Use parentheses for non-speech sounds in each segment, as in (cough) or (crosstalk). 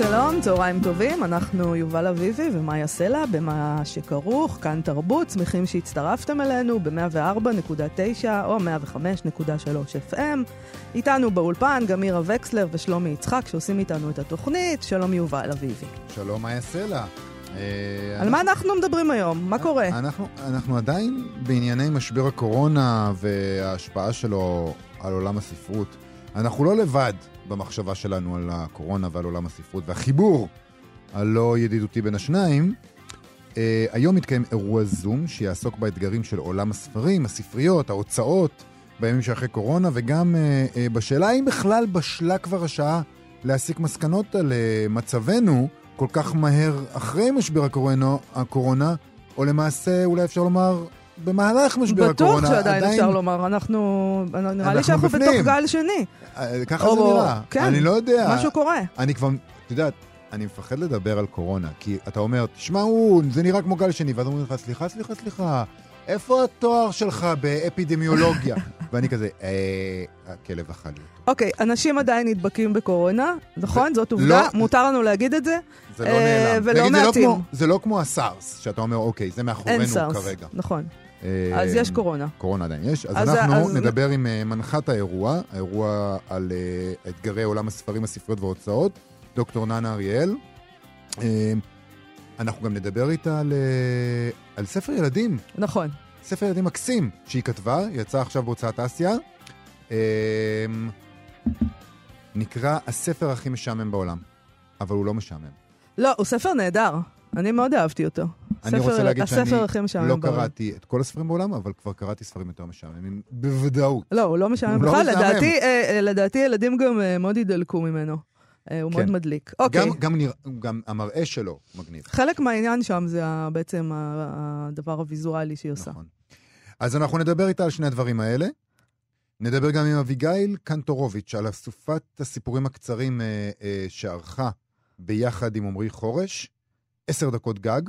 שלום, צהריים טובים, אנחנו יובל אביבי ומאיה סלע במה שכרוך, כאן תרבות, שמחים שהצטרפתם אלינו ב-104.9 או 105.3 FM. איתנו באולפן גם מירה וקסלר ושלומי יצחק שעושים איתנו את התוכנית. שלום יובל אביבי. שלום מאיה סלע. אה, על מה אנחנו מדברים היום? מה קורה? אנחנו, אנחנו עדיין בענייני משבר הקורונה וההשפעה שלו על עולם הספרות. אנחנו לא לבד. במחשבה שלנו על הקורונה ועל עולם הספרות והחיבור הלא ידידותי בין השניים. Uh, היום מתקיים אירוע זום שיעסוק באתגרים של עולם הספרים, הספריות, ההוצאות בימים שאחרי קורונה, וגם uh, uh, בשאלה האם בכלל בשלה כבר השעה להסיק מסקנות על uh, מצבנו כל כך מהר אחרי משבר הקורונה, הקורונה, או למעשה אולי אפשר לומר במהלך משבר בטוח הקורונה. בטוח שעדיין עדיין... אפשר לומר, אנחנו... נראה לי שאנחנו בתוך גל שני. אה, ככה זה נראה. כן, אני לא יודע. משהו קורה. אני כבר, את יודעת, אני מפחד לדבר על קורונה, כי אתה אומר, תשמעו, זה נראה כמו גל שני, ואז אומרים לך, סליחה, סליחה, סליחה, איפה התואר שלך באפידמיולוגיה? (laughs) ואני כזה, אה, הכלב אותו. אוקיי, אנשים עדיין נדבקים בקורונה, נכון? זאת עובדה, לא- מותר לנו להגיד את זה. זה לא אה, נעלם. ולא מעטים. זה לא כמו הסארס, שאתה אומר, אוקיי, זה מאחורינו כרגע. אין סארס, נכון. אז יש קורונה. קורונה עדיין יש. אז, אז אנחנו אז... נדבר עם uh, מנחת האירוע, האירוע על uh, אתגרי עולם הספרים, הספריות וההוצאות, דוקטור ננה אריאל. אנחנו גם נדבר איתה על, על ספר ילדים. נכון. ספר ילדים מקסים שהיא כתבה, יצא עכשיו בהוצאת אסיה. נקרא הספר הכי משעמם בעולם, אבל הוא לא משעמם. לא, הוא ספר נהדר. אני מאוד אהבתי אותו. אני ספר, רוצה להגיד שאני לא קראתי את כל הספרים בעולם, אבל כבר קראתי ספרים יותר משעממים, בוודאות. לא, הוא לא משעמם לא בכלל, לא לדעתי, אה, אה, לדעתי ילדים גם אה, מאוד ידלקו ממנו. אה, הוא כן. מאוד מדליק. אוקיי. גם, גם, נרא, גם המראה שלו מגניב. חלק מהעניין שם זה בעצם הדבר הוויזואלי שהיא עושה. נכון. אז אנחנו נדבר איתה על שני הדברים האלה. נדבר גם עם אביגיל קנטורוביץ' על אסופת הסיפורים הקצרים אה, אה, שערכה ביחד עם עמרי חורש. עשר דקות גג.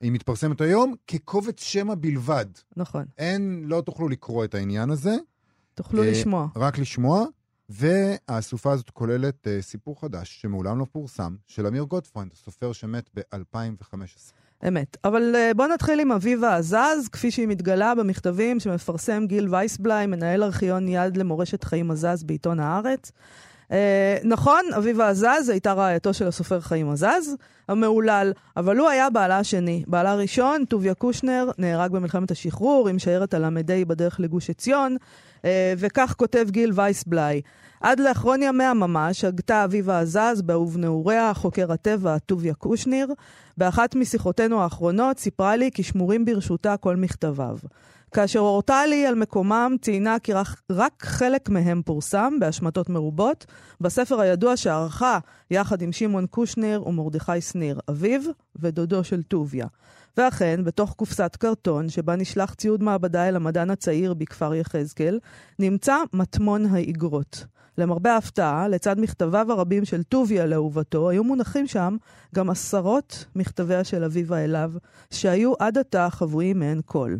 היא מתפרסמת היום כקובץ שמע בלבד. נכון. אין, לא תוכלו לקרוא את העניין הזה. תוכלו אה, לשמוע. רק לשמוע. והאסופה הזאת כוללת אה, סיפור חדש שמעולם לא פורסם, של אמיר גוטפרוינד, סופר שמת ב-2015. אמת. אבל אה, בואו נתחיל עם אביבה עזז, כפי שהיא מתגלה במכתבים שמפרסם גיל וייסבלאי, מנהל ארכיון יד למורשת חיים עזז בעיתון הארץ. אה, נכון, אביבה עזז הייתה רעייתו של הסופר חיים עזז, המהולל, אבל הוא היה בעלה השני. בעלה הראשון, טוביה קושנר, נהרג במלחמת השחרור עם שיירת הל"ה בדרך לגוש עציון, אה, וכך כותב גיל וייסבליי. עד לאחרון ימיה ממש הגתה אביבה עזז באהוב נעוריה, חוקר הטבע טוביה קושניר. באחת משיחותינו האחרונות סיפרה לי כי שמורים ברשותה כל מכתביו. כאשר הורתה לי על מקומם, ציינה כי רק חלק מהם פורסם, בהשמטות מרובות, בספר הידוע שערכה יחד עם שמעון קושניר ומרדכי שניר, אביו ודודו של טוביה. ואכן, בתוך קופסת קרטון, שבה נשלח ציוד מעבדה אל המדען הצעיר בכפר יחזקאל, נמצא מטמון האיגרות. למרבה ההפתעה, לצד מכתביו הרבים של טוביה לאהובתו, היו מונחים שם גם עשרות מכתביה של אביבה אליו, שהיו עד עתה חבויים מעין קול.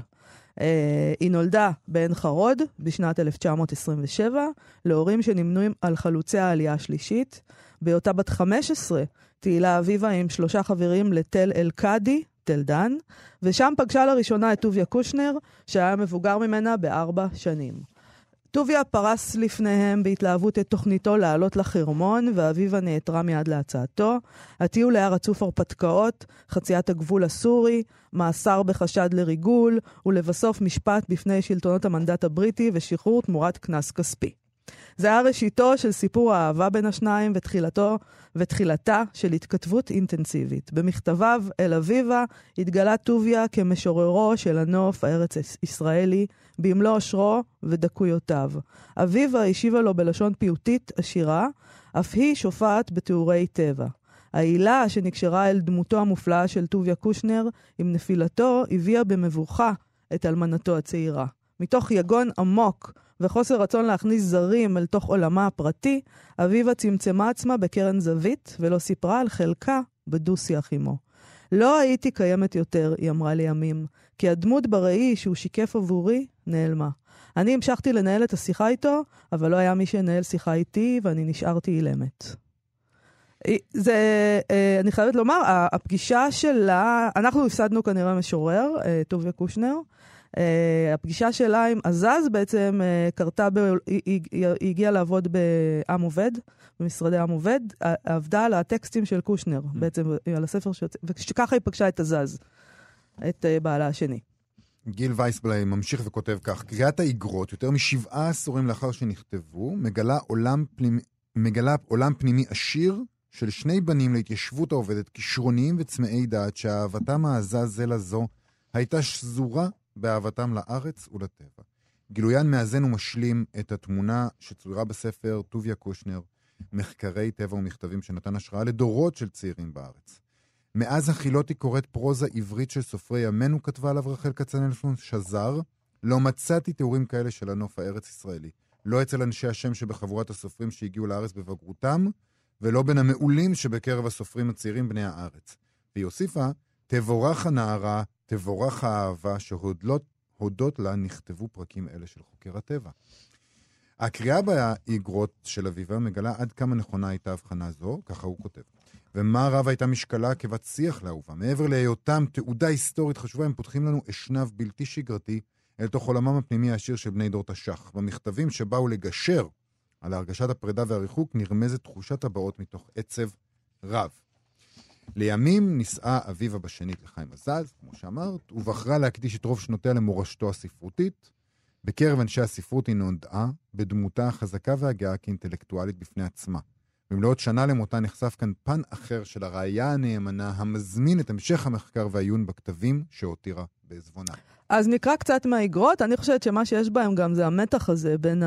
אה, היא נולדה בעין חרוד בשנת 1927, להורים שנמנו על חלוצי העלייה השלישית. בהיותה בת 15, תהילה אביבה עם שלושה חברים לתל אל-קאדי, תל דן, ושם פגשה לראשונה את טוביה קושנר, שהיה מבוגר ממנה בארבע שנים. טוביה פרס לפניהם בהתלהבות את תוכניתו לעלות לחרמון, ואביבה נעתרה מיד להצעתו. הטיול היה רצוף הרפתקאות, חציית הגבול הסורי, מאסר בחשד לריגול, ולבסוף משפט בפני שלטונות המנדט הבריטי ושחרור תמורת קנס כספי. זה היה ראשיתו של סיפור האהבה בין השניים ותחילתו ותחילתה של התכתבות אינטנסיבית. במכתביו אל אביבה התגלה טוביה כמשוררו של הנוף הארץ-ישראלי במלוא עושרו ודקויותיו. אביבה השיבה לו בלשון פיוטית עשירה, אף היא שופעת בתיאורי טבע. העילה שנקשרה אל דמותו המופלאה של טוביה קושנר עם נפילתו הביאה במבוכה את אלמנתו הצעירה. מתוך יגון עמוק וחוסר רצון להכניס זרים אל תוך עולמה הפרטי, אביבה צמצמה עצמה בקרן זווית ולא סיפרה על חלקה בדו-שיח עמו. לא הייתי קיימת יותר, היא אמרה לימים, כי הדמות בראי שהוא שיקף עבורי נעלמה. אני המשכתי לנהל את השיחה איתו, אבל לא היה מי שינהל שיחה איתי, ואני נשארתי אילמת. זה, אה, אני חייבת לומר, הפגישה שלה, אנחנו הפסדנו כנראה משורר, אה, טוביה קושנר. הפגישה שלה עם עזז בעצם קרתה, ב... היא, היא, היא הגיעה לעבוד בעם עובד, במשרדי עם עובד, עבדה על הטקסטים של קושנר, mm. בעצם על הספר, ש... וככה היא פגשה את עזז, את uh, בעלה השני. גיל וייסבליי ממשיך וכותב כך: קריאת האיגרות, יותר משבעה עשורים לאחר שנכתבו, מגלה עולם, פנימ... מגלה עולם פנימי עשיר של שני בנים להתיישבות העובדת, כישרוניים וצמאי דעת, שאהבתם העזה זה לזו הייתה שזורה באהבתם לארץ ולטבע. גילוין מאזן ומשלים את התמונה שצוירה בספר טוביה קושנר, מחקרי טבע ומכתבים שנתן השראה לדורות של צעירים בארץ. מאז החילות היא קוראת פרוזה עברית של סופרי ימינו, כתבה עליו רחל כצנלסון שזר, לא מצאתי תיאורים כאלה של הנוף הארץ-ישראלי. לא אצל אנשי השם שבחבורת הסופרים שהגיעו לארץ בבגרותם, ולא בין המעולים שבקרב הסופרים הצעירים בני הארץ. והיא הוסיפה, תבורך הנערה, תבורך האהבה שהודות לה נכתבו פרקים אלה של חוקר הטבע. הקריאה באיגרות של אביבה מגלה עד כמה נכונה הייתה הבחנה זו, ככה הוא כותב. ומה רב הייתה משקלה כבת שיח לאהובה. מעבר להיותם תעודה היסטורית חשובה, הם פותחים לנו אשנב בלתי שגרתי אל תוך עולמם הפנימי העשיר של בני דור תש"ח. במכתבים שבאו לגשר על הרגשת הפרידה והריחוק נרמזת תחושת הבאות מתוך עצב רב. לימים נישאה אביבה בשנית לחיים עזז, כמו שאמרת, ובחרה להקדיש את רוב שנותיה למורשתו הספרותית. בקרב אנשי הספרות היא נודעה בדמותה החזקה והגאה כאינטלקטואלית בפני עצמה. במלאת שנה למותה נחשף כאן פן אחר של הראייה הנאמנה המזמין את המשך המחקר והעיון בכתבים שהותירה בעזבונה. אז נקרא קצת מהאיגרות. אני חושבת שמה שיש בהם גם זה המתח הזה בין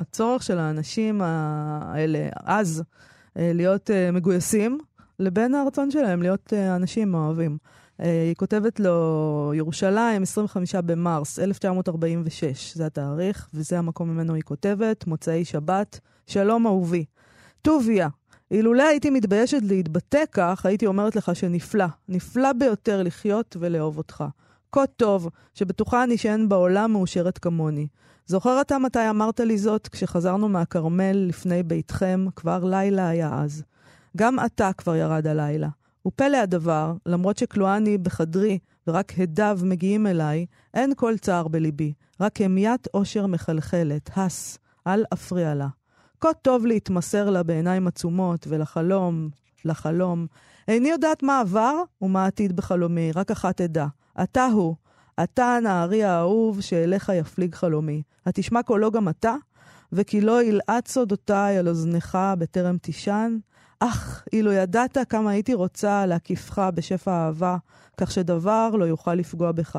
הצורך של האנשים האלה אז אה, להיות אה, מגויסים לבין הרצון שלהם להיות uh, אנשים אוהבים. היא כותבת לו, ירושלים, 25 במרס 1946, זה התאריך, וזה המקום ממנו היא כותבת, מוצאי שבת, שלום אהובי. טוביה, אילולא הייתי מתביישת להתבטא כך, הייתי אומרת לך שנפלא, נפלא ביותר לחיות ולאהוב אותך. כה טוב, שבטוחה אני שאין בעולם מאושרת כמוני. זוכר אתה מתי אמרת לי זאת כשחזרנו מהכרמל לפני ביתכם? כבר לילה היה אז. גם עתה כבר ירד הלילה. ופלא הדבר, למרות שכלואה אני בחדרי ורק הדיו מגיעים אליי, אין כל צער בליבי, רק המיית אושר מחלחלת, הס, אל אפריע לה. כה טוב להתמסר לה בעיניים עצומות, ולחלום, לחלום. איני יודעת מה עבר ומה עתיד בחלומי, רק אחת אדע. אתה הוא, אתה הנערי האהוב שאליך יפליג חלומי. התשמע קולו גם אתה? וכי לא ילעט סודותיי על אוזנך בטרם תישן? אך, אילו ידעת כמה הייתי רוצה להקיפך בשפע אהבה, כך שדבר לא יוכל לפגוע בך.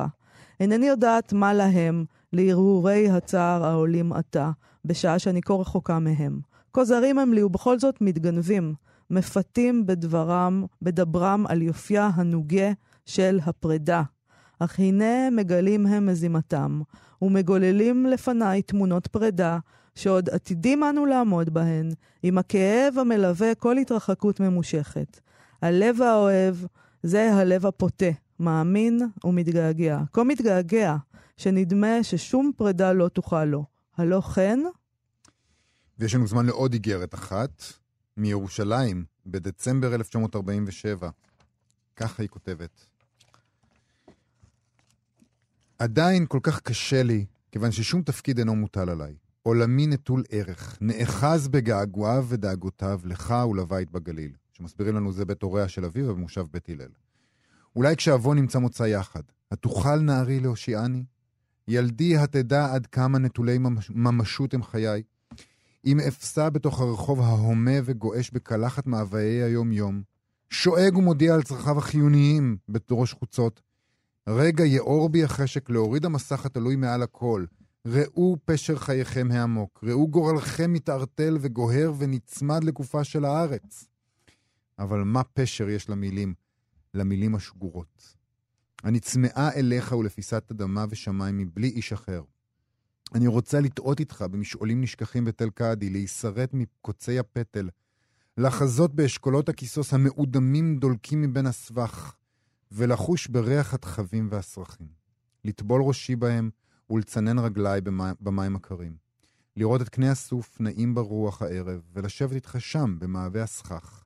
אינני יודעת מה להם, להרהורי הצער העולים עתה, בשעה שאני כה רחוקה מהם. כה זרים הם לי ובכל זאת מתגנבים, מפתים בדברם, בדברם על יופייה הנוגה של הפרידה. אך הנה מגלים הם מזימתם, ומגוללים לפניי תמונות פרידה, שעוד עתידים אנו לעמוד בהן, עם הכאב המלווה כל התרחקות ממושכת. הלב האוהב זה הלב הפוטה, מאמין ומתגעגע. כה מתגעגע, שנדמה ששום פרידה לא תוכל לו. הלא כן? ויש לנו זמן לעוד איגרת אחת, מירושלים, בדצמבר 1947. ככה היא כותבת. עדיין כל כך קשה לי, כיוון ששום תפקיד אינו מוטל עליי. עולמי נטול ערך, נאחז בגעגועיו ודאגותיו לך ולבית בגליל, שמסבירים לנו זה בית הוריה של אביו במושב בית הלל. אולי כשאבוא נמצא מוצא יחד, התוכל נערי להושיעני? ילדי התדע עד כמה נטולי ממשות הם חיי? אם אפסע בתוך הרחוב ההומה וגועש בקלחת מאוויי היום-יום, שואג ומודיע על צרכיו החיוניים בראש חוצות, רגע יאור בי החשק להוריד המסך התלוי מעל הכל, ראו פשר חייכם העמוק, ראו גורלכם מתערטל וגוהר ונצמד לגופה של הארץ. אבל מה פשר יש למילים, למילים השגורות? אני צמאה אליך ולפיסת אדמה ושמיים מבלי איש אחר. אני רוצה לטעות איתך במשעולים נשכחים בתל קאדי, להישרט מקוצי הפטל, לחזות באשכולות הכיסוס המאודמים דולקים מבין הסבך, ולחוש בריח התחבים והסרחים. לטבול ראשי בהם ולצנן רגליי במים, הקרים. לראות את קנה הסוף נעים ברוח הערב, ולשבת איתך שם, במעבה הסכך.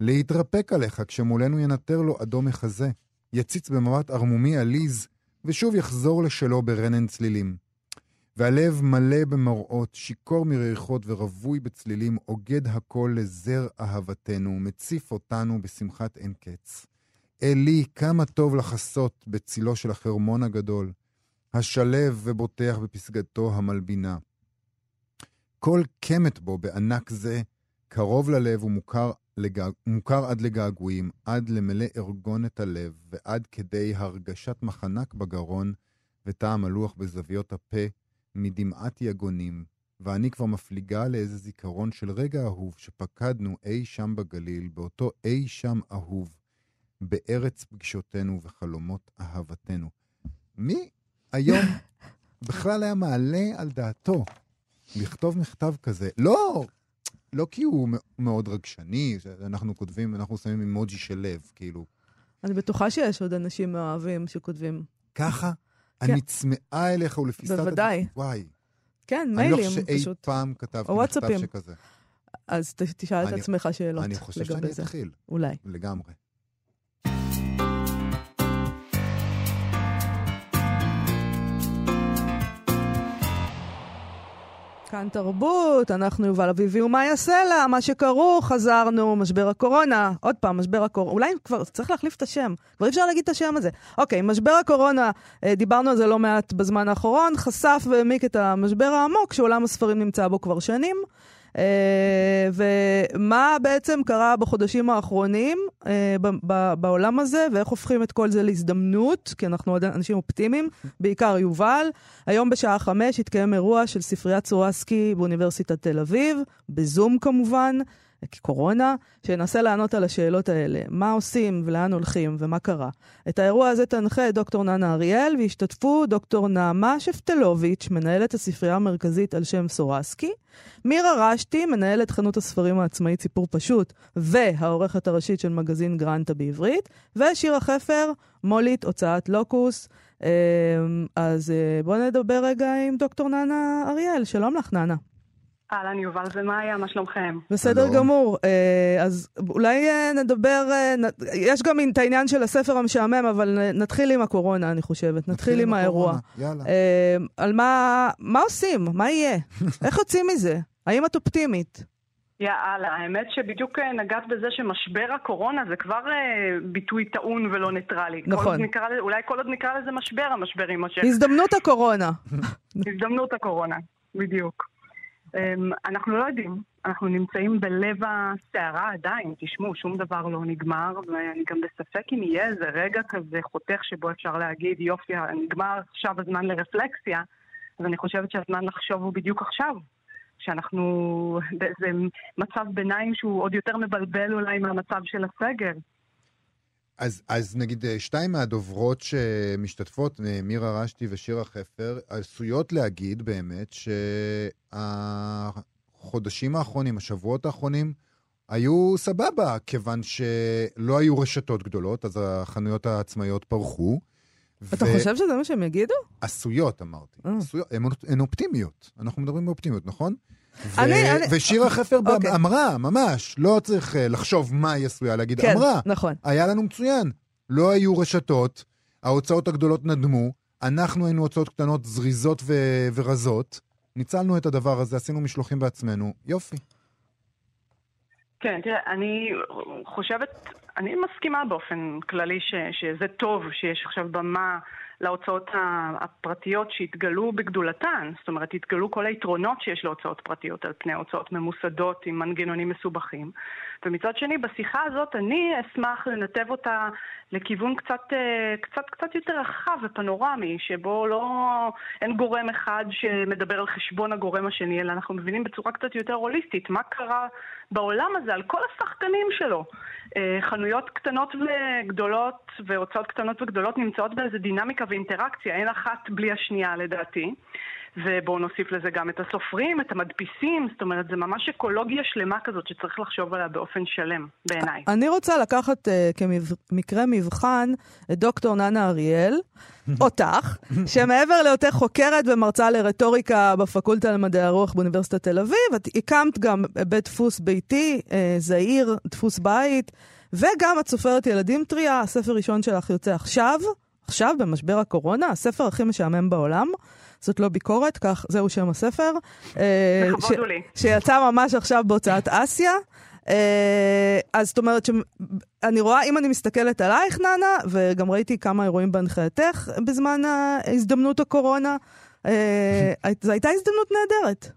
להתרפק עליך כשמולנו ינטר לו אדום מחזה, יציץ במבט ערמומי עליז, ושוב יחזור לשלו ברנן צלילים. והלב מלא במראות, שיכור מריחות ורווי בצלילים, אוגד הכל לזר אהבתנו, מציף אותנו בשמחת אין קץ. אלי, כמה טוב לחסות בצילו של החרמון הגדול, השלב ובוטח בפסגתו המלבינה. כל קמת בו בענק זה, קרוב ללב ומוכר לגע... מוכר עד לגעגועים, עד למלא ארגון את הלב, ועד כדי הרגשת מחנק בגרון, וטעם הלוח בזוויות הפה, מדמעת יגונים, ואני כבר מפליגה לאיזה זיכרון של רגע אהוב שפקדנו אי שם בגליל, באותו אי שם אהוב, בארץ פגישותינו וחלומות אהבתנו. מי היום (laughs) בכלל היה מעלה על דעתו לכתוב מכתב כזה? לא, לא כי הוא מאוד רגשני, אנחנו כותבים, אנחנו שמים אימוג'י של לב, כאילו. אני בטוחה שיש עוד אנשים מאוהבים שכותבים. ככה? אני צמאה אליך ולפיסת... בוודאי. וואי. כן, מיילים, פשוט. אני לא חושב שאי פעם כתבתי מכתב שכזה. אז תשאל את עצמך שאלות לגבי זה. אני חושב שאני אתחיל. אולי. לגמרי. כאן תרבות, אנחנו יובל אביבי ומאיה סלע, מה שקרו, חזרנו, משבר הקורונה, עוד פעם, משבר הקורונה, אולי כבר צריך להחליף את השם, כבר אי אפשר להגיד את השם הזה. אוקיי, משבר הקורונה, אה, דיברנו על זה לא מעט בזמן האחרון, חשף והעמיק את המשבר העמוק שעולם הספרים נמצא בו כבר שנים. אה, ומה בעצם קרה בחודשים האחרונים אה, בעולם הזה, ואיך הופכים את כל זה להזדמנות, כי אנחנו עוד אנשים אופטימיים, בעיקר יובל. היום בשעה חמש התקיים אירוע של ספריית סורסקי באוניברסיטת תל אביב, בזום כמובן. קורונה, שינסה לענות על השאלות האלה. מה עושים ולאן הולכים ומה קרה. את האירוע הזה תנחה דוקטור ננה אריאל, והשתתפו דוקטור נעמה שפטלוביץ', מנהלת הספרייה המרכזית על שם סורסקי, מירה רשתי, מנהלת חנות הספרים העצמאית סיפור פשוט, והעורכת הראשית של מגזין גרנטה בעברית, ושירה חפר, מולית, הוצאת לוקוס. אמ, אז אה, בואו נדבר רגע עם דוקטור ננה אריאל. שלום לך, ננה. אהלן יובל ומאיה, מה שלומכם? בסדר גמור. אה, אז אולי אה, נדבר, אה, יש גם את העניין של הספר המשעמם, אבל נתחיל עם הקורונה, אני חושבת. נתחיל עם האירוע. יאללה. על מה, מה עושים? מה יהיה? (laughs) איך יוצאים מזה? האם את אופטימית? יאללה, האמת שבדיוק נגעת בזה שמשבר הקורונה זה כבר ביטוי טעון ולא ניטרלי. נכון. כל נקרא, אולי כל עוד נקרא לזה משבר, המשבר יימשך. הזדמנות הקורונה. (laughs) הזדמנות הקורונה, בדיוק. אמ, אנחנו לא יודעים, אנחנו נמצאים בלב הסערה עדיין, תשמעו, שום דבר לא נגמר, ואני גם בספק אם יהיה איזה רגע כזה חותך שבו אפשר להגיד, יופי, נגמר עכשיו הזמן לרפלקסיה, אז אני חושבת שהזמן לחשוב הוא בדיוק עכשיו. שאנחנו באיזה מצב ביניים שהוא עוד יותר מבלבל אולי מהמצב של הסגר. אז, אז נגיד אה, שתיים מהדוברות שמשתתפות, אה, מירה רשתי ושירה חפר, עשויות להגיד באמת שהחודשים האחרונים, השבועות האחרונים, היו סבבה, כיוון שלא היו רשתות גדולות, אז החנויות העצמאיות פרחו. אתה ו... חושב שזה מה שהם יגידו? עשויות, אמרתי. Mm. עשויות, הן אופטימיות. אנחנו מדברים באופטימיות, נכון? ו- אני, אני... ושירה חפר okay. אוקיי. אמרה, ממש, לא צריך uh, לחשוב מה היא עשויה להגיד, כן, אמרה, נכון. היה לנו מצוין. לא היו רשתות, ההוצאות הגדולות נדמו, אנחנו היינו הוצאות קטנות זריזות ו- ורזות, ניצלנו את הדבר הזה, עשינו משלוחים בעצמנו, יופי. כן, תראה, אני חושבת, אני מסכימה באופן כללי ש, שזה טוב שיש עכשיו במה להוצאות הפרטיות שהתגלו בגדולתן. זאת אומרת, התגלו כל היתרונות שיש להוצאות פרטיות על פני הוצאות ממוסדות עם מנגנונים מסובכים. ומצד שני, בשיחה הזאת אני אשמח לנתב אותה לכיוון קצת, אה, קצת, קצת יותר רחב ופנורמי, שבו לא, אין גורם אחד שמדבר על חשבון הגורם השני, אלא אנחנו מבינים בצורה קצת יותר הוליסטית מה קרה בעולם הזה, על כל השחקנים שלו. אה, חנויות קטנות וגדולות והוצאות קטנות וגדולות נמצאות באיזה דינמיקה ואינטראקציה, אין אחת בלי השנייה לדעתי. ובואו נוסיף לזה גם את הסופרים, את המדפיסים, זאת אומרת, זה ממש אקולוגיה שלמה כזאת שצריך לחשוב עליה באופן שלם, בעיניי. אני רוצה לקחת uh, כמקרה מבחן את דוקטור ננה אריאל, (laughs) אותך, שמעבר להיותך חוקרת ומרצה לרטוריקה בפקולטה למדעי הרוח באוניברסיטת תל אביב, את הקמת גם בית דפוס ביתי, uh, זעיר, דפוס בית, וגם את סופרת ילדים טריה, הספר הראשון שלך יוצא עכשיו, עכשיו, במשבר הקורונה, הספר הכי משעמם בעולם. זאת לא ביקורת, כך, זהו שם הספר. אה, לכבוד הוא לי. שיצא ממש עכשיו בהוצאת אסיה. אה, אז זאת אומרת שאני רואה, אם אני מסתכלת עלייך, ננה, וגם ראיתי כמה אירועים בהנחייתך בזמן הזדמנות הקורונה, אה, (laughs) זו הייתה הזדמנות נהדרת.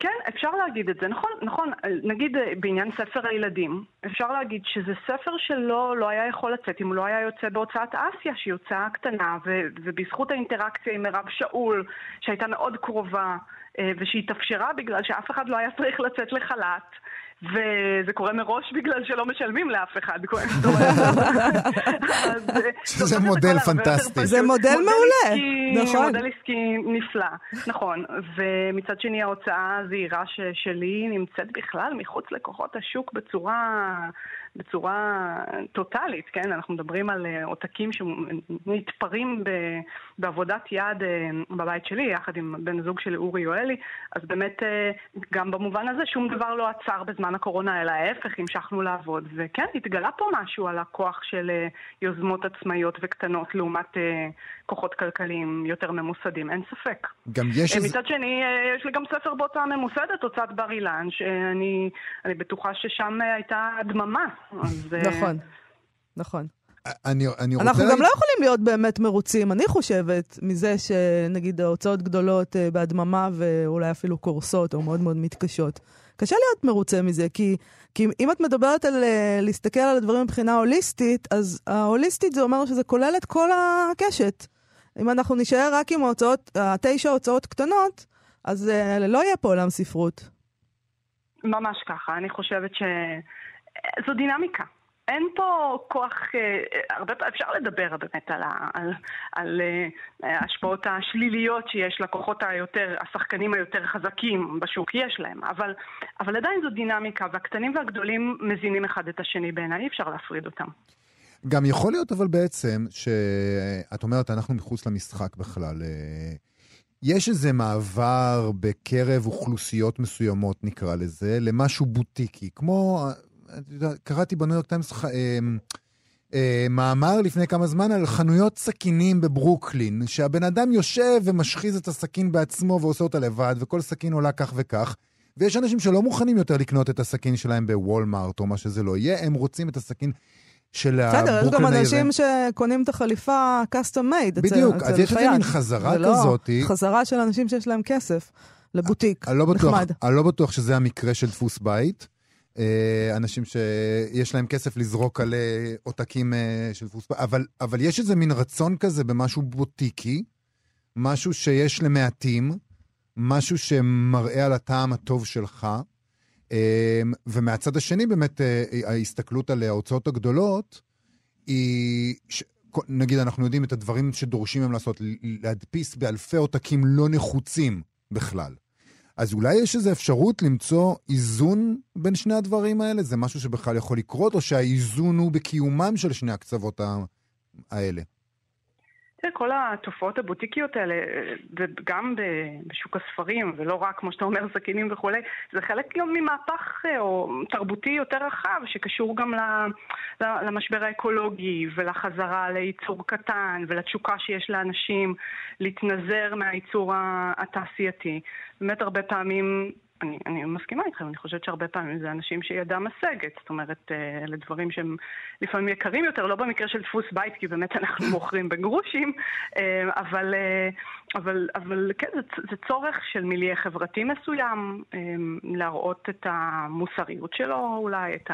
כן, אפשר להגיד את זה. נכון, נכון. נגיד אה, בעניין ספר הילדים, אפשר להגיד שזה ספר שלא לא היה יכול לצאת אם הוא לא היה יוצא בהוצאת אסיה, שהיא הוצאה קטנה, ו, ובזכות האינטראקציה עם מירב שאול, שהייתה מאוד קרובה, אה, ושהתאפשרה בגלל שאף אחד לא היה צריך לצאת לחל"ת. וזה קורה מראש בגלל שלא משלמים לאף אחד. (laughs) זה מודל פנטסטי. זה מודל מעולה, נכון. מודל עסקי נפלא, נכון. ומצד שני ההוצאה הזהירה שלי נמצאת בכלל מחוץ לכוחות השוק בצורה... בצורה טוטאלית, כן? אנחנו מדברים על אה, עותקים שנתפרים בעבודת יד אה, בבית שלי, יחד עם בן זוג שלי אורי יואלי, אז באמת אה, גם במובן הזה שום דבר לא עצר בזמן הקורונה, אלא ההפך, המשכנו לעבוד. וכן, התגלה פה משהו על הכוח של יוזמות עצמאיות וקטנות לעומת כוחות כלכליים יותר ממוסדים, אין ספק. גם יש איזה... מצד שני, יש לי גם ספר בהוצאה ממוסדת, הוצאת בר אילן, שאני בטוחה ששם הייתה דממה. אז... נכון, נכון. אני, אני רוצה... אנחנו גם לא יכולים להיות באמת מרוצים, אני חושבת, מזה שנגיד ההוצאות גדולות אה, בהדממה ואולי אפילו קורסות או מאוד מאוד מתקשות. קשה להיות מרוצה מזה, כי, כי אם את מדברת על אה, להסתכל על הדברים מבחינה הוליסטית, אז ההוליסטית זה אומר שזה כולל את כל הקשת. אם אנחנו נישאר רק עם ההוצאות, התשע הוצאות קטנות, אז אה, לא יהיה פה עולם ספרות. ממש ככה, אני חושבת ש... זו דינמיקה. אין פה כוח, אה, הרבה אפשר לדבר באמת על, על, על אה, ההשפעות השליליות שיש לכוחות היותר, השחקנים היותר חזקים בשוק, יש להם, אבל, אבל עדיין זו דינמיקה, והקטנים והגדולים מזינים אחד את השני בעיניי, אי אפשר להפריד אותם. גם יכול להיות אבל בעצם, שאת אומרת, אנחנו מחוץ למשחק בכלל. אה, יש איזה מעבר בקרב אוכלוסיות מסוימות, נקרא לזה, למשהו בוטיקי, כמו קראתי בניו יורק טיימס אה, אה, מאמר לפני כמה זמן על חנויות סכינים בברוקלין, שהבן אדם יושב ומשחיז את הסכין בעצמו ועושה אותה לבד, וכל סכין עולה כך וכך. ויש אנשים שלא מוכנים יותר לקנות את הסכין שלהם בוולמארט או מה שזה לא יהיה, הם רוצים את הסכין של הברוקלין בסדר, יש גם אנשים שקונים את החליפה custom made בדיוק, אז יש איזה מין חזרה כזאת. לא, חזרה של אנשים שיש להם כסף לבוטיק, לא נחמד. אני לא בטוח שזה המקרה של דפוס בית. אה, אנשים שיש להם כסף לזרוק על אה, עותקים אה, של דפוס, אבל, אבל יש איזה מין רצון כזה במשהו בוטיקי, משהו שיש למעטים, משהו שמראה על הטעם הטוב שלך, ומהצד השני באמת ההסתכלות על ההוצאות הגדולות היא... נגיד, אנחנו יודעים את הדברים שדורשים הם לעשות, להדפיס באלפי עותקים לא נחוצים בכלל. אז אולי יש איזו אפשרות למצוא איזון בין שני הדברים האלה? זה משהו שבכלל יכול לקרות, או שהאיזון הוא בקיומם של שני הקצוות האלה? תראה, כל התופעות הבוטיקיות האלה, וגם בשוק הספרים, ולא רק, כמו שאתה אומר, סכינים וכולי, זה חלק גם ממהפך אה, או תרבותי יותר רחב, שקשור גם למשבר האקולוגי, ולחזרה לייצור קטן, ולתשוקה שיש לאנשים להתנזר מהייצור התעשייתי. באמת הרבה פעמים אני, אני מסכימה איתכם, אני חושבת שהרבה פעמים זה אנשים שידם משגת. זאת אומרת, אה, אלה דברים שהם לפעמים יקרים יותר, לא במקרה של דפוס בית, כי באמת אנחנו (laughs) מוכרים בגרושים, אה, אבל, אה, אבל, אבל כן, זה, זה צורך של מיליה חברתי מסוים, להראות את המוסריות שלו אולי, את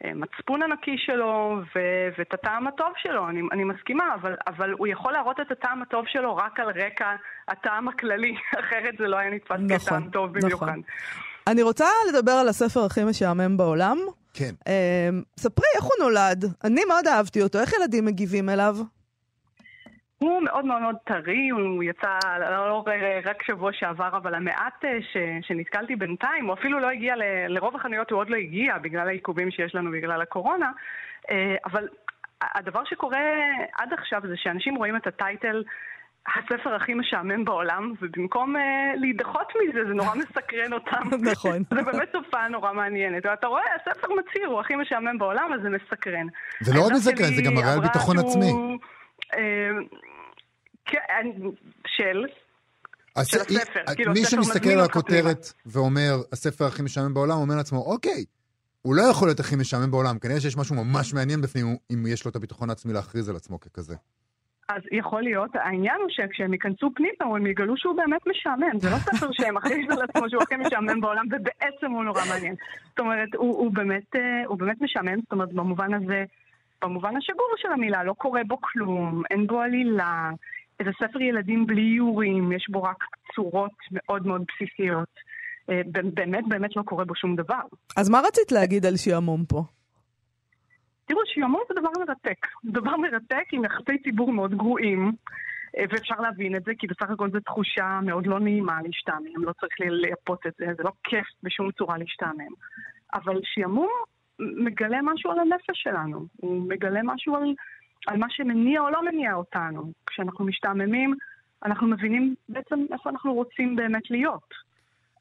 המצפון הנקי שלו ו, ואת הטעם הטוב שלו. אני, אני מסכימה, אבל, אבל הוא יכול להראות את הטעם הטוב שלו רק על רקע הטעם הכללי, (laughs) אחרת זה לא היה נתפס נכון, כטעם טוב במיוחד. נכון. אני רוצה לדבר על הספר הכי משעמם בעולם. כן. Uh, ספרי איך הוא נולד. אני מאוד אהבתי אותו. איך ילדים מגיבים אליו? הוא מאוד מאוד מאוד טרי, הוא יצא לא, לא רק שבוע שעבר, אבל המעט אה, ש, שנתקלתי בינתיים, הוא אפילו לא הגיע, ל, לרוב החנויות הוא עוד לא הגיע בגלל העיכובים שיש לנו בגלל הקורונה, אה, אבל הדבר שקורה עד עכשיו זה שאנשים רואים את הטייטל הספר הכי משעמם בעולם, ובמקום uh, להידחות מזה, זה נורא מסקרן אותם. (laughs) נכון. זה באמת תופעה נורא מעניינת. ואתה רואה, הספר מצהיר, הוא הכי משעמם בעולם, אז זה מסקרן. זה לא רק מסקרן, זה גם מראה על ביטחון עצמי. אה, כן, של... של הספר. כאילו, מי שמסתכל על הכותרת ואומר, הספר הכי משעמם בעולם, אומר לעצמו, אוקיי, הוא לא יכול להיות הכי משעמם בעולם, כנראה שיש משהו ממש מעניין בפנים, אם יש לו את הביטחון העצמי להכריז על עצמו ככזה. אז יכול להיות, העניין הוא שכשהם ייכנסו פנימה, הם יגלו שהוא באמת משעמם. זה לא ספר שהם מכריז על (laughs) עצמו שהוא הכי משעמם בעולם, ובעצם הוא נורא מעניין. זאת אומרת, הוא, הוא, באמת, אה, הוא באמת משעמם, זאת אומרת, במובן הזה, במובן השגור של המילה, לא קורה בו כלום, אין בו עלילה. זה ספר ילדים בלי איורים, יש בו רק צורות מאוד מאוד בסיסיות. אה, באמת באמת לא קורה בו שום דבר. אז מה רצית להגיד על שעמום פה? תראו, שיומון זה דבר מרתק. דבר מרתק עם יחסי ציבור מאוד גרועים, אה, ואפשר להבין את זה, כי בסך הכל זו תחושה מאוד לא נעימה להשתעמם, לא צריך לייפות את זה, זה לא כיף בשום צורה להשתעמם. אבל שימום מגלה משהו על הנפש שלנו, הוא מגלה משהו על, על מה שמניע או לא מניע אותנו. כשאנחנו משתעממים, אנחנו מבינים בעצם איפה אנחנו רוצים באמת להיות.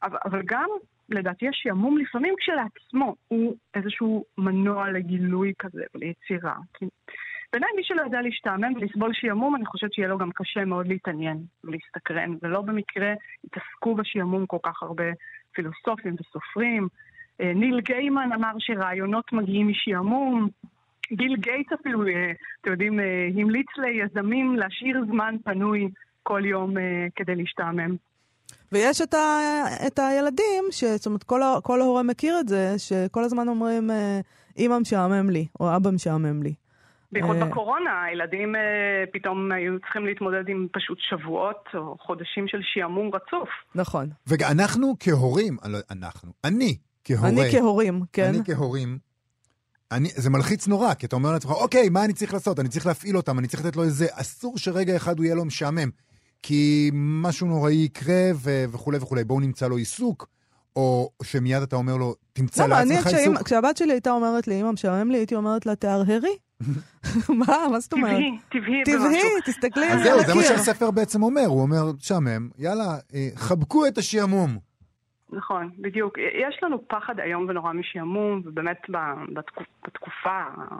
אבל, אבל גם לדעתי השעמום לפעמים כשלעצמו הוא איזשהו מנוע לגילוי כזה וליצירה. כי בעיניי מי שלא יודע להשתעמם ולסבול שעמום, אני חושבת שיהיה לו גם קשה מאוד להתעניין ולהסתקרן, ולא במקרה התעסקו בשעמום כל כך הרבה פילוסופים וסופרים. אה, ניל גיימן אמר שרעיונות מגיעים משעמום. גיל גייטס אפילו, אה, אתם יודעים, אה, המליץ ליזמים להשאיר זמן פנוי כל יום כדי להשתעמם. ויש את, ה, את הילדים, ש, זאת אומרת, כל, כל ההורה מכיר את זה, שכל הזמן אומרים, אמא אה, משעמם לי, או אבא משעמם לי. בייחוד אה, בקורונה, הילדים אה, פתאום היו צריכים להתמודד עם פשוט שבועות או חודשים של שעמום רצוף. נכון. ואנחנו כהורים, לא, אנחנו, אני כהורה... אני כהורים, כן. אני כהורים, אני, זה מלחיץ נורא, כי אתה אומר לעצמך, אוקיי, מה אני צריך לעשות? אני צריך להפעיל אותם, אני צריך לתת לו איזה... אסור שרגע אחד הוא יהיה לו משעמם. כי משהו נוראי יקרה ו- וכולי וכולי, בואו נמצא לו עיסוק, או שמיד אתה אומר לו, תמצא לעצמך עיסוק. כשהבת שלי הייתה אומרת לי, אמא, משעמם לי, הייתי אומרת לה, תהרהרי. (laughs) מה? מה זאת אומרת? טבעי, טבעי במשהו. טבעי, תסתכלי על זהו, זה מה שהספר בעצם אומר. הוא אומר, משעמם, יאללה, אה, חבקו את השעמום. נכון, בדיוק. יש לנו פחד איום ונורא משעמום, ובאמת בתקופה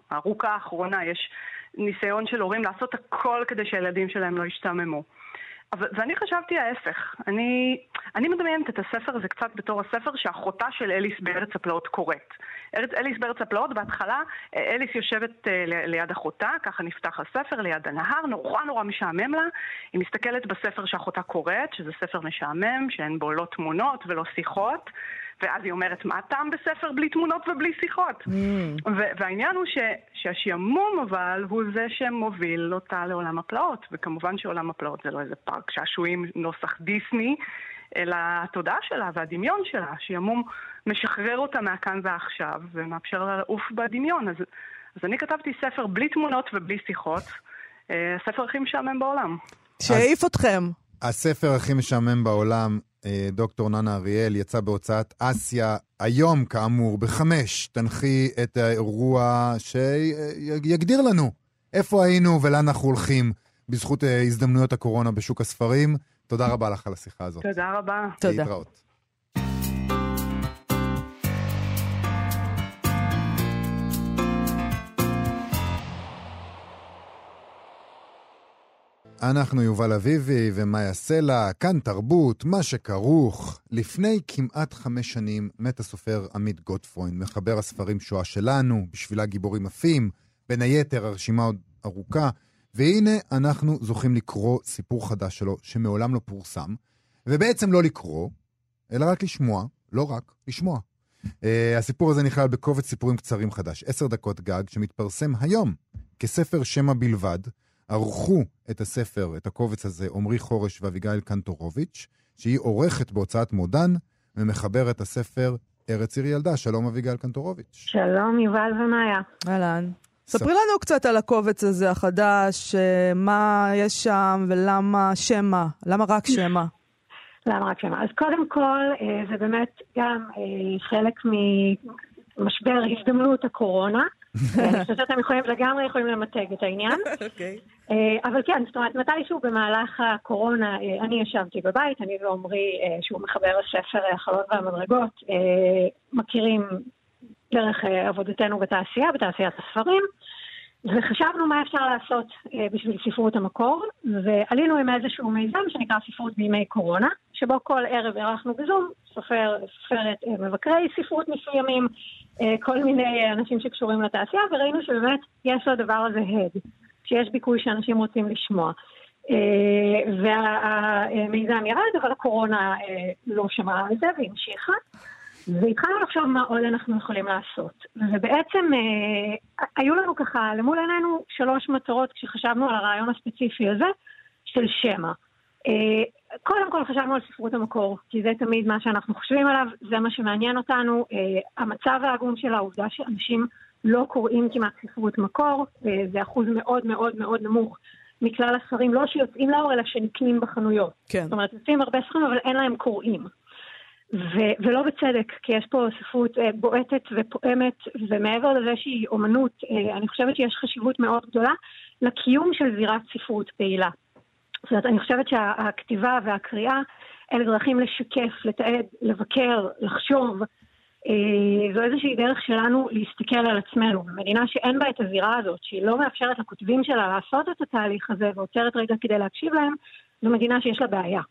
הארוכה האחרונה יש ניסיון של הורים לעשות הכל כדי שהילדים שלהם לא ישתעממו. ואני חשבתי ההפך. אני, אני מדמיינת את הספר הזה קצת בתור הספר שאחותה של אליס בארץ הפלאות קוראת. אליס בארץ הפלאות, בהתחלה אליס יושבת אה, ליד אחותה, ככה נפתח הספר, ליד הנהר, נורא נורא משעמם לה. היא מסתכלת בספר שאחותה קוראת, שזה ספר משעמם, שאין בו לא תמונות ולא שיחות. ואז היא אומרת, מה הטעם בספר בלי תמונות ובלי שיחות? Mm. והעניין הוא ש- שהשעמום אבל הוא זה שמוביל אותה לעולם הפלאות, וכמובן שעולם הפלאות זה לא איזה פארק שעשועים נוסח דיסני, אלא התודעה שלה והדמיון שלה, השעמום משחרר אותה מהכאן ועכשיו ומאפשר לה לעוף בדמיון. אז, אז אני כתבתי ספר בלי תמונות ובלי שיחות, אה, הספר הכי משעמם בעולם. שהעיף אתכם. הספר הכי משעמם בעולם אה, דוקטור ננה אריאל, יצא בהוצאת אסיה היום, כאמור, בחמש. תנחי את האירוע שיגדיר לנו איפה היינו ולאן אנחנו הולכים בזכות אה, הזדמנויות הקורונה בשוק הספרים. תודה רבה לך על השיחה הזאת. תודה רבה. תודה. להתראות. אנחנו יובל אביבי ומאיה סלע, כאן תרבות, מה שכרוך. לפני כמעט חמש שנים מת הסופר עמית גוטפרוין, מחבר הספרים שואה שלנו, בשבילה גיבורים עפים, בין היתר הרשימה עוד ארוכה, והנה אנחנו זוכים לקרוא סיפור חדש שלו שמעולם לא פורסם, ובעצם לא לקרוא, אלא רק לשמוע, לא רק, לשמוע. Uh, הסיפור הזה נכלל בקובץ סיפורים קצרים חדש, עשר דקות גג, שמתפרסם היום כספר שמע בלבד. ערכו את הספר, את הקובץ הזה, עמרי חורש ואביגיל קנטורוביץ', שהיא עורכת בהוצאת מודן, ומחברת הספר ארץ עיר ילדה. שלום אביגיל קנטורוביץ'. שלום, יובל ומאיה. אהלן. ספרי לנו קצת על הקובץ הזה החדש, מה יש שם ולמה שמע, למה רק שמע? למה רק שמע? אז קודם כל, אה, זה באמת גם אה, חלק ממשבר הזדמנות הקורונה. אני חושבת שאתם יכולים, לגמרי יכולים למתג את העניין. (laughs) אוקיי. אבל כן, זאת אומרת, מתישהו במהלך הקורונה, אני ישבתי בבית, אני ועמרי, שהוא מחבר הספר החלות והמדרגות, מכירים דרך עבודתנו בתעשייה, בתעשיית הספרים. וחשבנו מה אפשר לעשות אה, בשביל ספרות המקור, ועלינו עם איזשהו מיזם שנקרא ספרות בימי קורונה, שבו כל ערב אירחנו בזום סופר, סופרת, אה, מבקרי ספרות מסוימים, אה, כל מיני אנשים שקשורים לתעשייה, וראינו שבאמת יש לדבר הזה הד, שיש ביקוי שאנשים רוצים לשמוע. והמיזם ירד, אבל הקורונה לא שמעה על זה והמשיכה. והתחלנו לחשוב מה עוד אנחנו יכולים לעשות. ובעצם אה, היו לנו ככה, למול עינינו, שלוש מטרות כשחשבנו על הרעיון הספציפי הזה של שמע. אה, קודם כל חשבנו על ספרות המקור, כי זה תמיד מה שאנחנו חושבים עליו, זה מה שמעניין אותנו. אה, המצב העגום של העובדה שאנשים לא קוראים כמעט ספרות מקור, אה, זה אחוז מאוד מאוד מאוד נמוך. מכלל הספרים, לא שיוצאים לאור, אלא שנקנים בחנויות. כן. זאת אומרת, יוצאים הרבה ספרים, אבל אין להם קוראים. ו- ולא בצדק, כי יש פה ספרות אה, בועטת ופועמת, ומעבר לזה שהיא אומנות, אה, אני חושבת שיש חשיבות מאוד גדולה לקיום של זירת ספרות פעילה. זאת אומרת, אני חושבת שהכתיבה והקריאה אלה דרכים לשקף, לתעד, לבקר, לחשוב. אה, זו איזושהי דרך שלנו להסתכל על עצמנו. במדינה שאין בה את הזירה הזאת, שהיא לא מאפשרת לכותבים שלה לעשות את התהליך הזה ועוצרת רגע כדי להקשיב להם, זו מדינה שיש לה בעיה.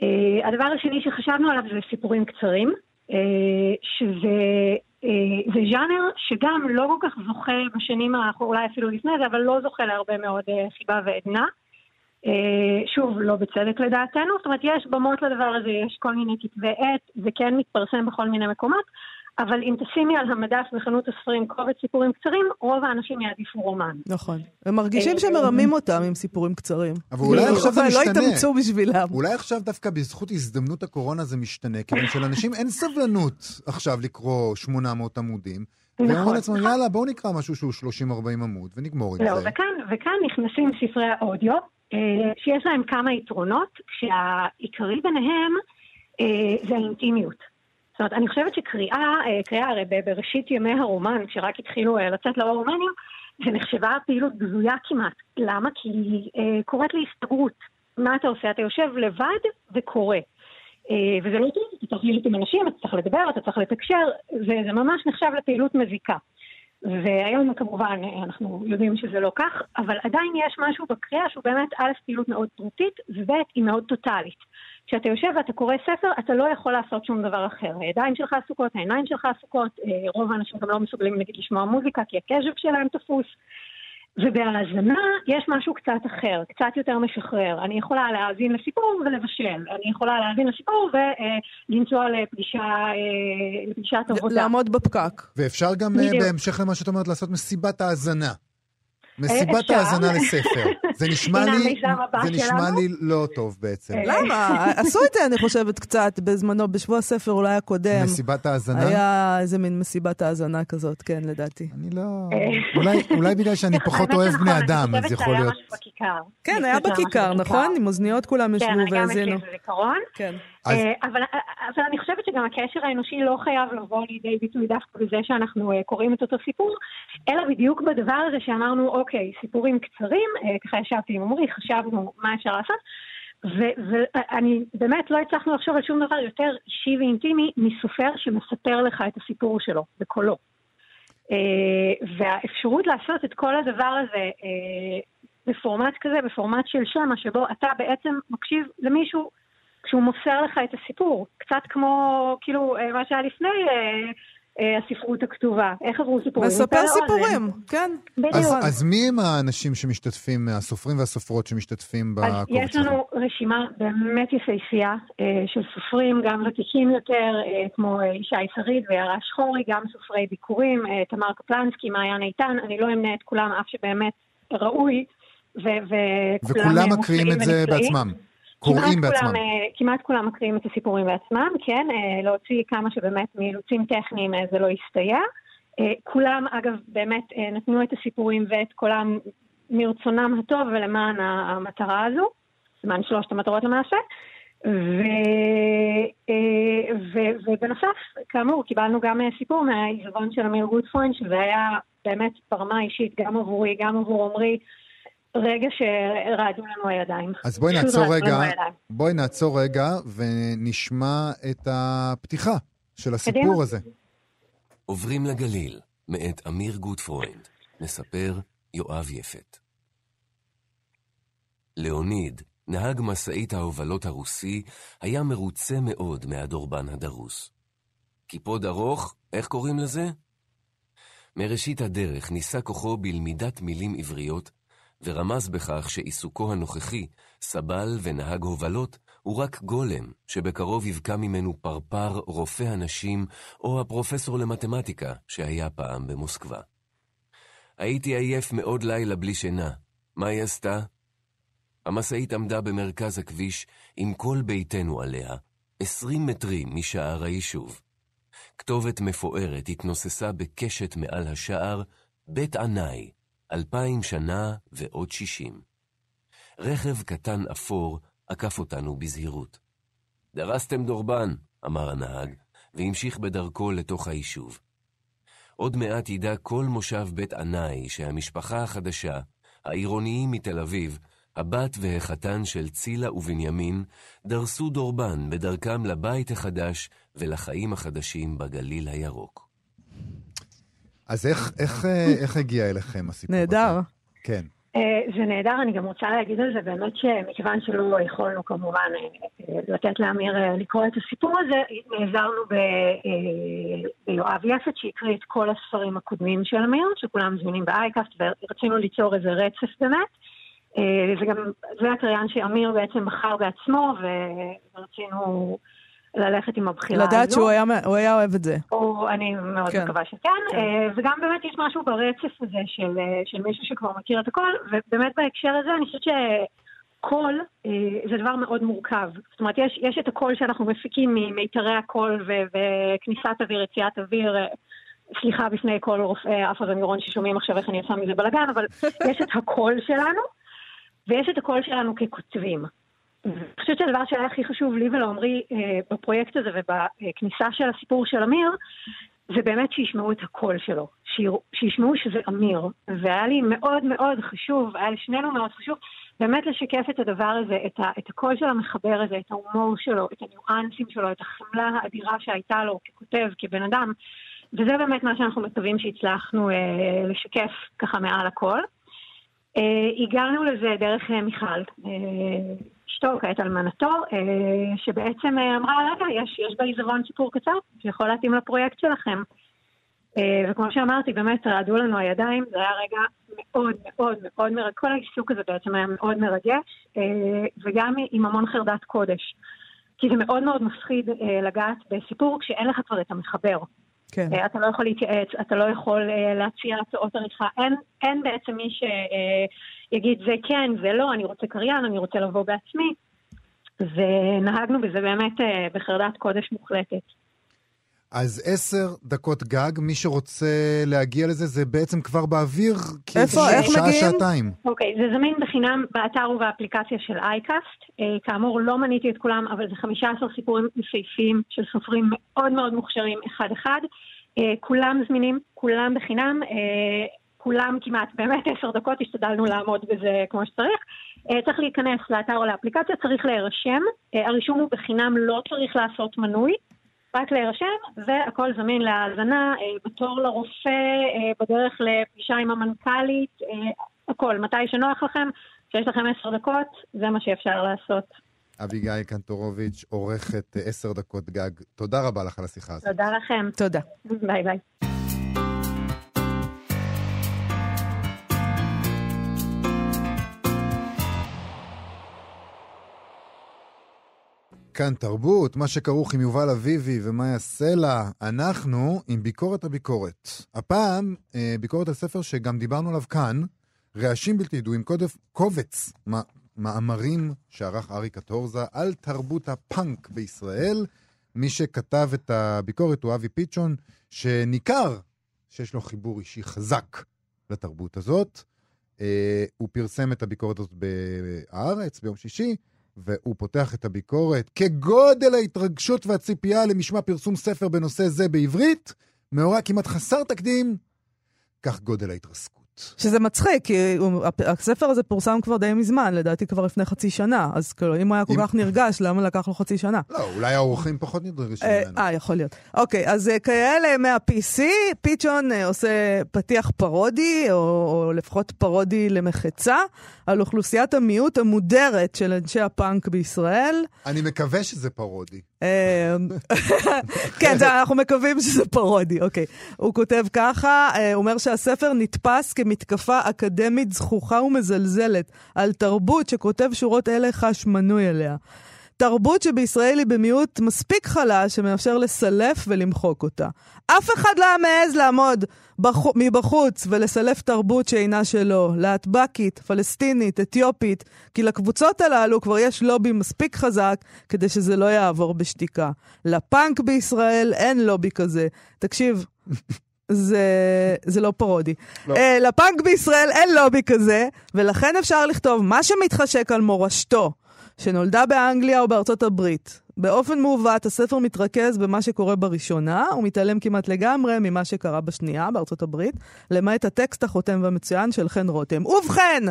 Uh, הדבר השני שחשבנו עליו זה סיפורים קצרים, uh, שזה uh, זה ז'אנר שגם לא כל כך זוכה בשנים האחרונות, אולי אפילו לפני זה, אבל לא זוכה להרבה מאוד חיבה ועדנה. שוב, לא בצדק לדעתנו, זאת אומרת, יש במות לדבר הזה, יש כל מיני כתבי עת, זה כן מתפרסם בכל מיני מקומות, אבל אם תשימי על המדף בחנות הספרים קובץ סיפורים קצרים, רוב האנשים יעדיפו רומן. נכון. הם מרגישים שמרמים אותם עם סיפורים קצרים. אבל אולי עכשיו זה משתנה. לא התאמצו בשבילם. אולי עכשיו דווקא בזכות הזדמנות הקורונה זה משתנה, כיוון שלאנשים אין סבלנות עכשיו לקרוא 800 עמודים. והם אומרים לעצמם, יאללה, בואו נקרא משהו שהוא 30-40 עמוד, ונגמור עם לא, זה. וכאן, וכאן נכנסים ספרי האודיו, אה, שיש להם כמה יתרונות, כשהעיקרי ביניהם אה, זה האינטימיות. זאת אומרת, אני חושבת שקריאה, אה, קריאה הרי בראשית ימי הרומן, כשרק התחילו אה, לצאת לאור רומנים, זה נחשבה פעילות בזויה כמעט. למה? כי היא אה, קוראת להסתגרות. מה אתה עושה? אתה יושב לבד וקורא. וזה לא טוב, אתה צריך להיות עם אנשים, אתה צריך לדבר, אתה צריך לתקשר, וזה ממש נחשב לפעילות מזיקה. והיום כמובן אנחנו יודעים שזה לא כך, אבל עדיין יש משהו בקריאה שהוא באמת א', פעילות מאוד פרטית, וב', היא מאוד טוטאלית. כשאתה יושב ואתה קורא ספר, אתה לא יכול לעשות שום דבר אחר. הידיים שלך עסוקות, העיניים שלך עסוקות, אה, רוב האנשים גם לא מסוגלים נגיד לשמוע מוזיקה, כי הקשב שלהם תפוס. ובהאזנה יש משהו קצת אחר, קצת יותר משחרר. אני יכולה להאזין לסיפור ולבשל. אני יכולה להאזין לסיפור ולנסוע לפגישה, אה, לפגישת עבודה. לעמוד בפקק. ואפשר גם אה, בהמשך למה שאת אומרת לעשות מסיבת האזנה. מסיבת האזנה לספר. (laughs) זה נשמע לי, זה נשמע לי לא טוב בעצם. אה. למה? עשו את זה, אני חושבת, קצת בזמנו, בשבוע הספר אולי הקודם. מסיבת האזנה? היה איזה מין מסיבת האזנה כזאת, כן, לדעתי. אני לא... אולי בגלל שאני פחות אוהב בני אדם, אז יכול להיות... כן, היה בכיכר, נכון? עם אוזניות כולם ישבו והאזינו. כן, אני גם יש לי זיכרון. כן. אז... אבל, אבל אני חושבת שגם הקשר האנושי לא חייב לבוא לידי ביטוי דווקא בזה שאנחנו קוראים את אותו סיפור, אלא בדיוק בדבר הזה שאמרנו, אוקיי, סיפורים קצרים, ככה ישבתי עם עמרי, חשבנו מה אפשר לעשות, ואני באמת לא הצלחנו לחשוב על שום דבר יותר אישי ואינטימי מסופר שמספר לך את הסיפור שלו בקולו. והאפשרות לעשות את כל הדבר הזה בפורמט כזה, בפורמט של שמה, שבו אתה בעצם מקשיב למישהו כשהוא מוסר לך את הסיפור. קצת כמו, כאילו, אה, מה שהיה לפני אה, אה, הספרות הכתובה. איך עברו סיפורים? מספר סיפורים. כן. בדיוק. אז, אז מי הם האנשים שמשתתפים, הסופרים והסופרות שמשתתפים אז בקובץ יש לנו רשימה באמת יפהפייה אה, של סופרים, גם ותיקים יותר, אה, כמו אה, ישי שריד ויערה שחורי, גם סופרי ביקורים, אה, תמר קפלנסקי, מעיין איתן, אני לא אמנה את כולם, אף שבאמת ראוי, ו- וכולם וכולם אה, מקריאים את זה ונפלאים. בעצמם. קוראים בעצמם. כולם, אה, כמעט כולם מקריאים את הסיפורים בעצמם, כן, אה, להוציא כמה שבאמת מאילוצים טכניים אה, זה לא יסתייע. אה, כולם, אגב, באמת נתנו את הסיפורים ואת קולם מרצונם הטוב ולמען המטרה הזו, למען שלושת המטרות למעשה. ו, ו, ובנוסף, כאמור, קיבלנו גם סיפור מהעיזבון של אמיר גוטפרוין, שזה היה באמת ברמה האישית, גם עבורי, גם עבור עמרי, רגע שרעדו לנו הידיים. אז בואי נעצור רגע. בואי נעצור רגע ונשמע את הפתיחה של הסיפור קדימה. הזה. עוברים לגליל, מאת אמיר גוטפרוינד. מספר יואב יפת. ליאוניד, נהג משאית ההובלות הרוסי, היה מרוצה מאוד מהדורבן הדרוס. קיפוד ארוך, איך קוראים לזה? מראשית הדרך ניסה כוחו בלמידת מילים עבריות, ורמז בכך שעיסוקו הנוכחי, סבל ונהג הובלות, הוא רק גולם, שבקרוב יבקע ממנו פרפר רופא הנשים או הפרופסור למתמטיקה שהיה פעם במוסקבה. הייתי עייף מאוד לילה בלי שינה. מה היא עשתה? המשאית עמדה במרכז הכביש עם כל ביתנו עליה, עשרים מטרים משער היישוב. כתובת מפוארת התנוססה בקשת מעל השער, בית ענאי, אלפיים שנה ועוד שישים. רכב קטן אפור עקף אותנו בזהירות. דרסתם דורבן, אמר הנהג, והמשיך בדרכו לתוך היישוב. עוד מעט ידע כל מושב בית ענאי שהמשפחה החדשה, העירוניים מתל אביב, הבת והחתן של צילה ובנימין, דרסו דורבן בדרכם לבית החדש ולחיים החדשים בגליל הירוק. אז איך, איך, אה, (laughs) איך הגיע אליכם הסיפור הזה? נהדר. כן. אה, זה נהדר, אני גם רוצה להגיד על זה באמת שמכיוון שלא יכולנו כמובן אה, לתת לאמיר לקרוא את הסיפור הזה, נעזרנו ב- ביואב יפת שהקריא את כל הספרים הקודמים של אמיר, שכולם זמינים באייקאסט, ורצינו ליצור איזה רצף באמת. זה גם, זה הקריין שאמיר בעצם בחר בעצמו, ורצינו ללכת עם הבחירה הזו. לדעת שהוא היה, הוא היה אוהב את זה. או אני מאוד כן. מקווה שכן, כן. כן. וגם באמת יש משהו ברצף הזה של, אה, של מישהו שכבר מכיר את הכל, ובאמת בהקשר הזה אני חושבת שקול אה, זה דבר מאוד מורכב. זאת אומרת, יש, יש את הקול שאנחנו מפיקים ממיתרי הקול ו- וכניסת אוויר, יציאת אוויר. אה, סליחה בפני כל רופאי אף אוזן ששומעים עכשיו איך אני עושה מזה בלאגן, אבל (laughs) יש את הקול שלנו, ויש את הקול שלנו ככותבים. אני חושבת שהדבר שהיה הכי חשוב לי ולעומרי אה, בפרויקט הזה ובכניסה של הסיפור של אמיר, זה באמת שישמעו את הקול שלו, שישמעו שזה אמיר. והיה לי מאוד מאוד חשוב, היה לשנינו מאוד חשוב, באמת לשקף את הדבר הזה, את, ה, את הקול של המחבר הזה, את ההומור שלו, את הניואנסים שלו, את החמלה האדירה שהייתה לו ככותב, כבן אדם. וזה באמת מה שאנחנו מקווים שהצלחנו אה, לשקף ככה מעל הכל. אה, הגענו לזה דרך אה, מיכל, אה, אשתו, כעת אלמנתו, אה, שבעצם אה, אמרה, רגע, יש, יש בעיזבון סיפור קצר שיכול להתאים לפרויקט שלכם. אה, וכמו שאמרתי, באמת רעדו לנו הידיים, זה היה רגע מאוד מאוד מאוד מרגש, כל העיסוק הזה בעצם היה מאוד מרגש, וגם עם המון חרדת קודש. כי זה מאוד מאוד מפחיד לגעת בסיפור כשאין לך כבר את המחבר. כן. אה, אתה לא יכול להתייעץ, אתה לא יכול אה, להציע הצעות עריכה. אין, אין בעצם מי שיגיד זה כן, זה לא, אני רוצה קריין, אני רוצה לבוא בעצמי. ונהגנו בזה באמת אה, בחרדת קודש מוחלטת. אז עשר דקות גג, מי שרוצה להגיע לזה, זה בעצם כבר באוויר, כי איפה? איך שעה, מגיעים? שעתיים. אוקיי, זה זמין בחינם באתר ובאפליקציה של אייקאסט. אה, כאמור, לא מניתי את כולם, אבל זה 15 סיפורים יפהפיים של סופרים מאוד מאוד מוכשרים אחד-אחד. אה, כולם זמינים, כולם בחינם. אה, כולם כמעט, באמת (laughs) עשר דקות, השתדלנו לעמוד בזה כמו שצריך. אה, צריך להיכנס לאתר או לאפליקציה, צריך להירשם. אה, הרישום הוא בחינם, לא צריך לעשות מנוי. רק להירשם, והכל זמין להאזנה, אה, בתור לרופא, אה, בדרך לפגישה עם המנכ"לית, אה, הכל, מתי שנוח לכם, כשיש לכם עשר דקות, זה מה שאפשר לעשות. אביגיל קנטורוביץ', עורכת עשר דקות גג. תודה רבה לך על השיחה הזאת. תודה לכם. תודה. ביי ביי. כאן תרבות, מה שכרוך עם יובל אביבי ומאיה סלע, אנחנו עם ביקורת הביקורת. הפעם, אה, ביקורת על ספר שגם דיברנו עליו כאן, רעשים בלתי ידועים, קובץ מאמרים שערך אריק קטורזה על תרבות הפאנק בישראל. מי שכתב את הביקורת הוא אבי פיצ'ון, שניכר שיש לו חיבור אישי חזק לתרבות הזאת. אה, הוא פרסם את הביקורת הזאת בהארץ ביום שישי, והוא פותח את הביקורת כגודל ההתרגשות והציפייה למשמע פרסום ספר בנושא זה בעברית, מאורע כמעט חסר תקדים, כך גודל ההתרסקות. שזה מצחיק, כי הוא- הספר הזה פורסם כבר די מזמן, לדעתי כבר לפני חצי שנה. אז כאילו, אם הוא היה כל אם- כך נרגש, למה לקח לו חצי שנה? לא, אולי האורחים פחות נרגשים אה, ממנו. אה, יכול להיות. אוקיי, אז אה, כאלה מה-PC, פיצ'ון אה, עושה פתיח פרודי, או, או לפחות פרודי למחצה, על אוכלוסיית המיעוט המודרת של אנשי הפאנק בישראל. אני מקווה שזה פרודי. אה, (laughs) כן, אנחנו מקווים שזה פרודי, אוקיי. הוא כותב ככה, אה, הוא אומר שהספר נתפס כמתקפה אקדמית זחוחה ומזלזלת על תרבות שכותב שורות אלה חש מנוי אליה. תרבות שבישראל היא במיעוט מספיק חלש שמאפשר לסלף ולמחוק אותה. אף אחד לא היה מעז לעמוד בחו, מבחוץ ולסלף תרבות שאינה שלו, להטבקית, פלסטינית, אתיופית, כי לקבוצות הללו כבר יש לובי מספיק חזק כדי שזה לא יעבור בשתיקה. לפאנק בישראל אין לובי כזה. תקשיב, זה, זה לא פרודי. לא. לא. Uh, לפאנק בישראל אין לובי כזה, ולכן אפשר לכתוב מה שמתחשק על מורשתו, שנולדה באנגליה או בארצות הברית. באופן מעוות, הספר מתרכז במה שקורה בראשונה, ומתעלם כמעט לגמרי ממה שקרה בשנייה, בארצות הברית, למעט הטקסט החותם והמצוין של חן רותם. ובכן,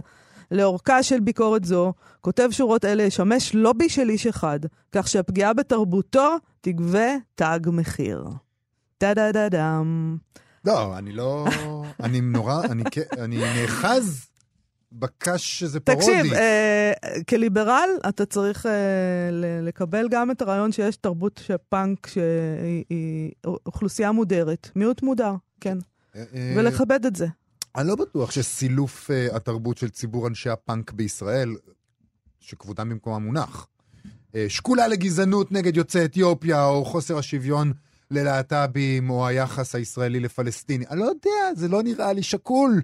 לאורכה של ביקורת זו, כותב שורות אלה ישמש לובי של איש אחד, כך שהפגיעה בתרבותו תגבה תג מחיר. טה-דה-דה-דם. לא, אני לא... אני נורא... אני אני נאחז בקש שזה פרודי. תקשיב, אה, כליברל אתה צריך אה, לקבל גם את הרעיון שיש תרבות של פאנק שהיא היא אוכלוסייה מודרת, מיעוט מודר, כן, אה, אה, ולכבד את זה. אני לא בטוח שסילוף uh, התרבות של ציבור אנשי הפאנק בישראל, שכבודם במקומם מונח, uh, שקולה לגזענות נגד יוצאי אתיופיה, או חוסר השוויון ללהט"בים, או היחס הישראלי לפלסטיני. אני לא יודע, זה לא נראה לי שקול.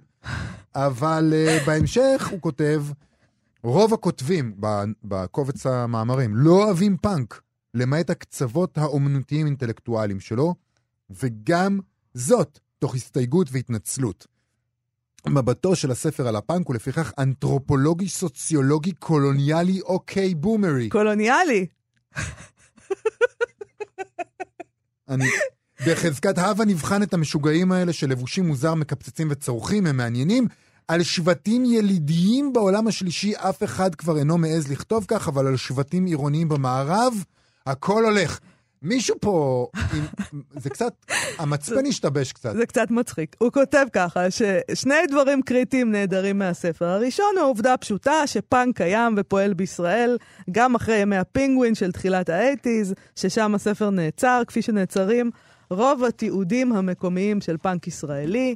אבל uh, בהמשך הוא כותב, רוב הכותבים בקובץ המאמרים לא אוהבים פאנק, למעט הקצוות האומנותיים-אינטלקטואליים שלו, וגם זאת תוך הסתייגות והתנצלות. מבטו של הספר על הפאנק הוא לפיכך אנתרופולוגי, סוציולוגי, קולוניאלי או קיי בומרי. קולוניאלי. אני... בחזקת הווה נבחן את המשוגעים האלה שלבושים מוזר, מקפצצים וצורכים, הם מעניינים. על שבטים ילידיים בעולם השלישי אף אחד כבר אינו מעז לכתוב כך, אבל על שבטים עירוניים במערב, הכל הולך. מישהו פה, עם... זה קצת, המצפן השתבש קצת. זה קצת מצחיק. הוא כותב ככה, ששני דברים קריטיים נהדרים מהספר. הראשון הוא העובדה הפשוטה שפאנק קיים ופועל בישראל, גם אחרי ימי הפינגווין של תחילת האייטיז, ששם הספר נעצר, כפי שנעצרים רוב התיעודים המקומיים של פאנק ישראלי.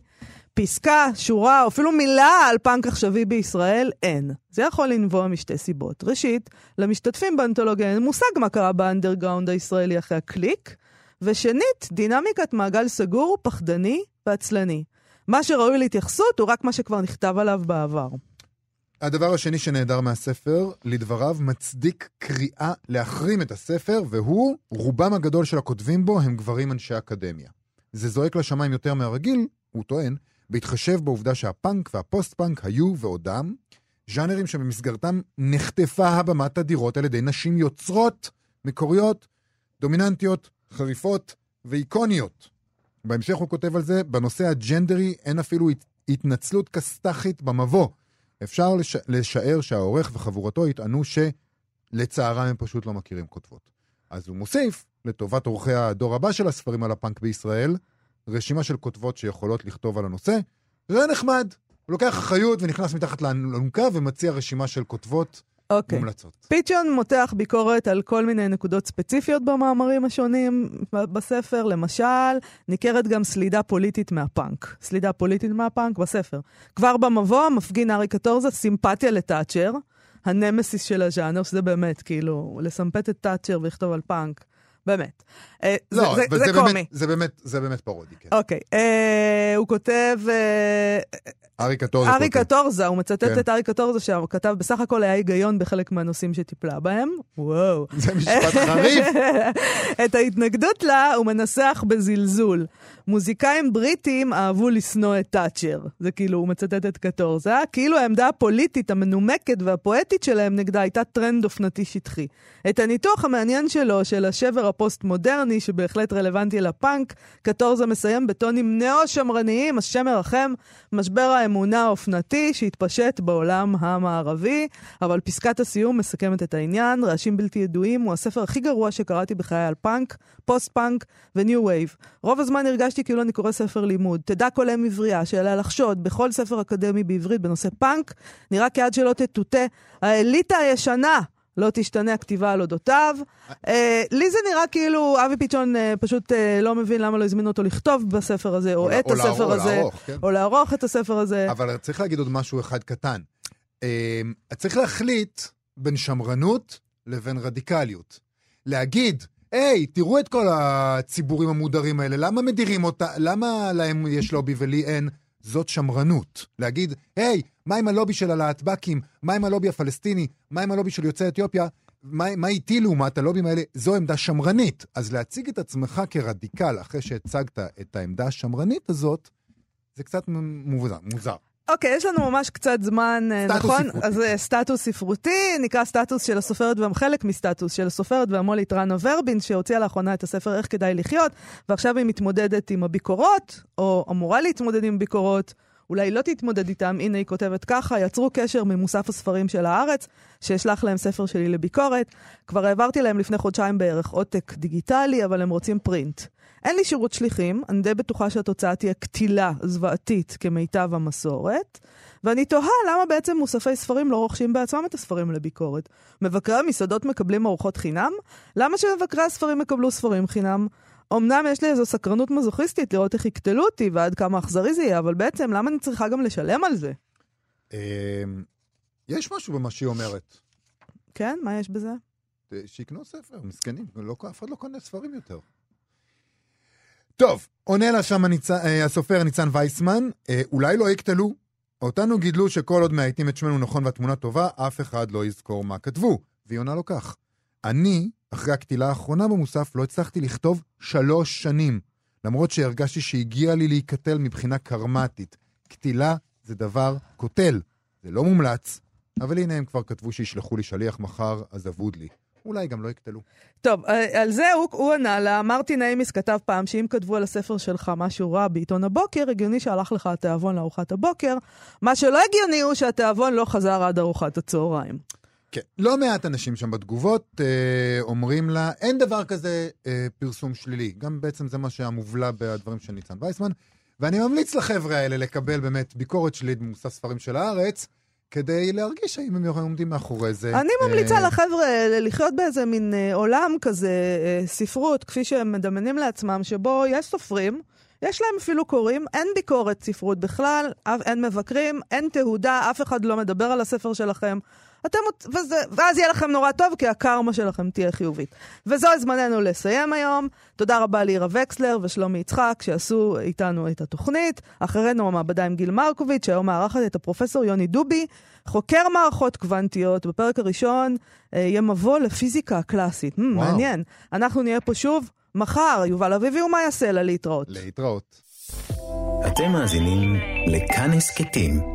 פסקה, שורה, אפילו מילה על פאנק עכשווי בישראל, אין. זה יכול לנבוע משתי סיבות. ראשית, למשתתפים באנתולוגיה אין מושג מה קרה באנדרגראונד הישראלי אחרי הקליק, ושנית, דינמיקת מעגל סגור, פחדני ועצלני. מה שראוי להתייחסות הוא רק מה שכבר נכתב עליו בעבר. הדבר השני שנעדר מהספר, לדבריו, מצדיק קריאה להחרים את הספר, והוא, רובם הגדול של הכותבים בו הם גברים אנשי אקדמיה. זה זועק לשמיים יותר מהרגיל, הוא טוען, בהתחשב בעובדה שהפאנק והפוסט-פאנק היו ועודם, ז'אנרים שבמסגרתם נחטפה הבמה תדירות על ידי נשים יוצרות, מקוריות, דומיננטיות, חריפות ואיקוניות. בהמשך הוא כותב על זה, בנושא הג'נדרי אין אפילו הת- התנצלות כסת"חית במבוא. אפשר לש... לשער שהעורך וחבורתו יטענו שלצערם הם פשוט לא מכירים כותבות. אז הוא מוסיף, לטובת עורכי הדור הבא של הספרים על הפאנק בישראל, רשימה של כותבות שיכולות לכתוב על הנושא. זה נחמד, הוא לוקח אחריות ונכנס מתחת לאלונקה ומציע רשימה של כותבות אוקיי. מומלצות. פיצ'ון מותח ביקורת על כל מיני נקודות ספציפיות במאמרים השונים בספר. למשל, ניכרת גם סלידה פוליטית מהפאנק. סלידה פוליטית מהפאנק בספר. כבר במבוא מפגין ארי קטורזה סימפתיה לתאצ'ר, הנמסיס של הז'אנר, שזה באמת, כאילו, לסמפת את תאצ'ר ולכתוב על פאנק. באמת. אה, זה, לא, זה, אבל זה, זה קומי. באמת- זה באמת- זה באמת פרודי, כן. אוקיי. אה, הוא כותב... אה, ארי קטורזה. ארי כותב. קטורזה, הוא מצטט כן. את ארי קטורזה, שהוא כתב, בסך הכל היה היגיון בחלק מהנושאים שטיפלה בהם. וואו. זה משפט חריף. (laughs) את ההתנגדות לה הוא מנסח בזלזול. מוזיקאים בריטים אהבו לשנוא את תאצ'ר. זה כאילו, הוא מצטט את קטורזה. כאילו העמדה הפוליטית המנומקת והפואטית שלהם נגדה הייתה טרנד אופנתי שטחי. את הניתוח המעניין שלו, של השבר הפוסט-מודרני, שבהחלט רלוונטי לפאנק, קטורזה מסיים בטונים נאו-שמרניים, השם מרחם, משבר האמונה האופנתי שהתפשט בעולם המערבי. אבל פסקת הסיום מסכמת את העניין. רעשים בלתי ידועים הוא הספר הכי גרוע שקראתי בחיי על פאנק, פוסט-פאנק וניו וייב. רוב הזמן הרגשתי כאילו אני קורא ספר לימוד. תדע כל אם עברייה שעליה לחשוד בכל ספר אקדמי בעברית בנושא פאנק, נראה כי עד שלא תטואטא האליטה הישנה. לא תשתנה הכתיבה על אודותיו. אה, לי זה נראה כאילו אבי פיצ'ון אה, פשוט אה, לא מבין למה לא הזמינו אותו לכתוב בספר הזה, או את הספר הזה, כן. או לערוך את הספר הזה. אבל צריך להגיד עוד משהו אחד קטן. צריך להחליט בין שמרנות לבין רדיקליות. להגיד, היי, תראו את כל הציבורים המודרים האלה, למה מדירים אותה, למה להם יש לובי ולי אין? זאת שמרנות. להגיד, היי, מה עם הלובי של הלהטב"קים? מה עם הלובי הפלסטיני? מה עם הלובי של יוצאי אתיופיה? מה, איתי לעומת הלובים האלה? זו עמדה שמרנית. אז להציג את עצמך כרדיקל אחרי שהצגת את העמדה השמרנית הזאת, זה קצת מוזר. מוזר. אוקיי, יש לנו ממש קצת זמן, אה, סטטוס נכון? ספרותי. אז אה, סטטוס ספרותי, נקרא סטטוס של הסופרת, חלק מסטטוס של הסופרת והמולית רנה ורבין, שהוציאה לאחרונה את הספר איך כדאי לחיות, ועכשיו היא מתמודדת עם הביקורות, או אמורה להתמודד עם ביקורות. אולי לא תתמודד איתם, הנה היא כותבת ככה, יצרו קשר ממוסף הספרים של הארץ, שאשלח להם ספר שלי לביקורת. כבר העברתי להם לפני חודשיים בערך עותק דיגיטלי, אבל הם רוצים פרינט. אין לי שירות שליחים, אני די בטוחה שהתוצאה תהיה קטילה זוועתית כמיטב המסורת, ואני תוהה למה בעצם מוספי ספרים לא רוכשים בעצמם את הספרים לביקורת. מבקרי המסעדות מקבלים ארוחות חינם? למה שמבקרי הספרים יקבלו ספרים חינם? אמנם יש לי איזו סקרנות מזוכיסטית לראות איך יקטלו אותי ועד כמה אכזרי זה יהיה, אבל בעצם למה אני צריכה גם לשלם על זה? אמ, יש משהו במה שהיא אומרת. כן? מה יש בזה? שיקנו ספר, מסכנים, לא, אף אחד לא קונה ספרים יותר. טוב, עונה לה שם הניצ... אה, הסופר ניצן וייסמן, אה, אולי לא יקטלו. אותנו גידלו שכל עוד מאייתים את שמנו נכון והתמונה טובה, אף אחד לא יזכור מה כתבו. והיא עונה לו כך, אני, אחרי הקטילה האחרונה במוסף, לא הצלחתי לכתוב שלוש שנים, למרות שהרגשתי שהגיע לי להיקטל מבחינה קרמטית. קטילה זה דבר קוטל, זה לא מומלץ, אבל הנה הם כבר כתבו שישלחו לי שליח מחר, אז אבוד לי. אולי גם לא יקטלו. טוב, אה, על זה הוא, הוא ענה לה, מרטין איימיס כתב פעם שאם כתבו על הספר שלך משהו רע בעיתון הבוקר, הגיוני שהלך לך התיאבון לארוחת הבוקר. מה שלא הגיוני הוא שהתיאבון לא חזר עד ארוחת הצהריים. כן. לא מעט אנשים שם בתגובות אה, אומרים לה, אין דבר כזה אה, פרסום שלילי. גם בעצם זה מה שהמובלע בדברים של ניצן וייסמן. ואני ממליץ לחבר'ה האלה לקבל באמת ביקורת שלילית במוסף ספרים של הארץ, כדי להרגיש האם הם עומדים מאחורי זה. אני ממליצה אה, לחבר'ה האלה לחיות באיזה מין אה, עולם כזה, אה, ספרות, כפי שהם מדמיינים לעצמם, שבו יש סופרים, יש להם אפילו קוראים, אין ביקורת ספרות בכלל, אין מבקרים, אין תהודה, אף אחד לא מדבר על הספר שלכם. אתם, וזה, ואז יהיה לכם נורא טוב, כי הקרמה שלכם תהיה חיובית. וזו זמננו לסיים היום. תודה רבה לירה וקסלר ושלומי יצחק, שעשו איתנו את התוכנית. אחרינו המעבדה עם גיל מרקוביץ', שהיום מארחת את הפרופסור יוני דובי, חוקר מערכות קוונטיות. בפרק הראשון אה, יהיה מבוא לפיזיקה הקלאסית. וואו. מעניין. אנחנו נהיה פה שוב מחר. יובל אביבי ומה יעשה לה להתראות. להתראות. אתם מאזינים לכאן הסכתים,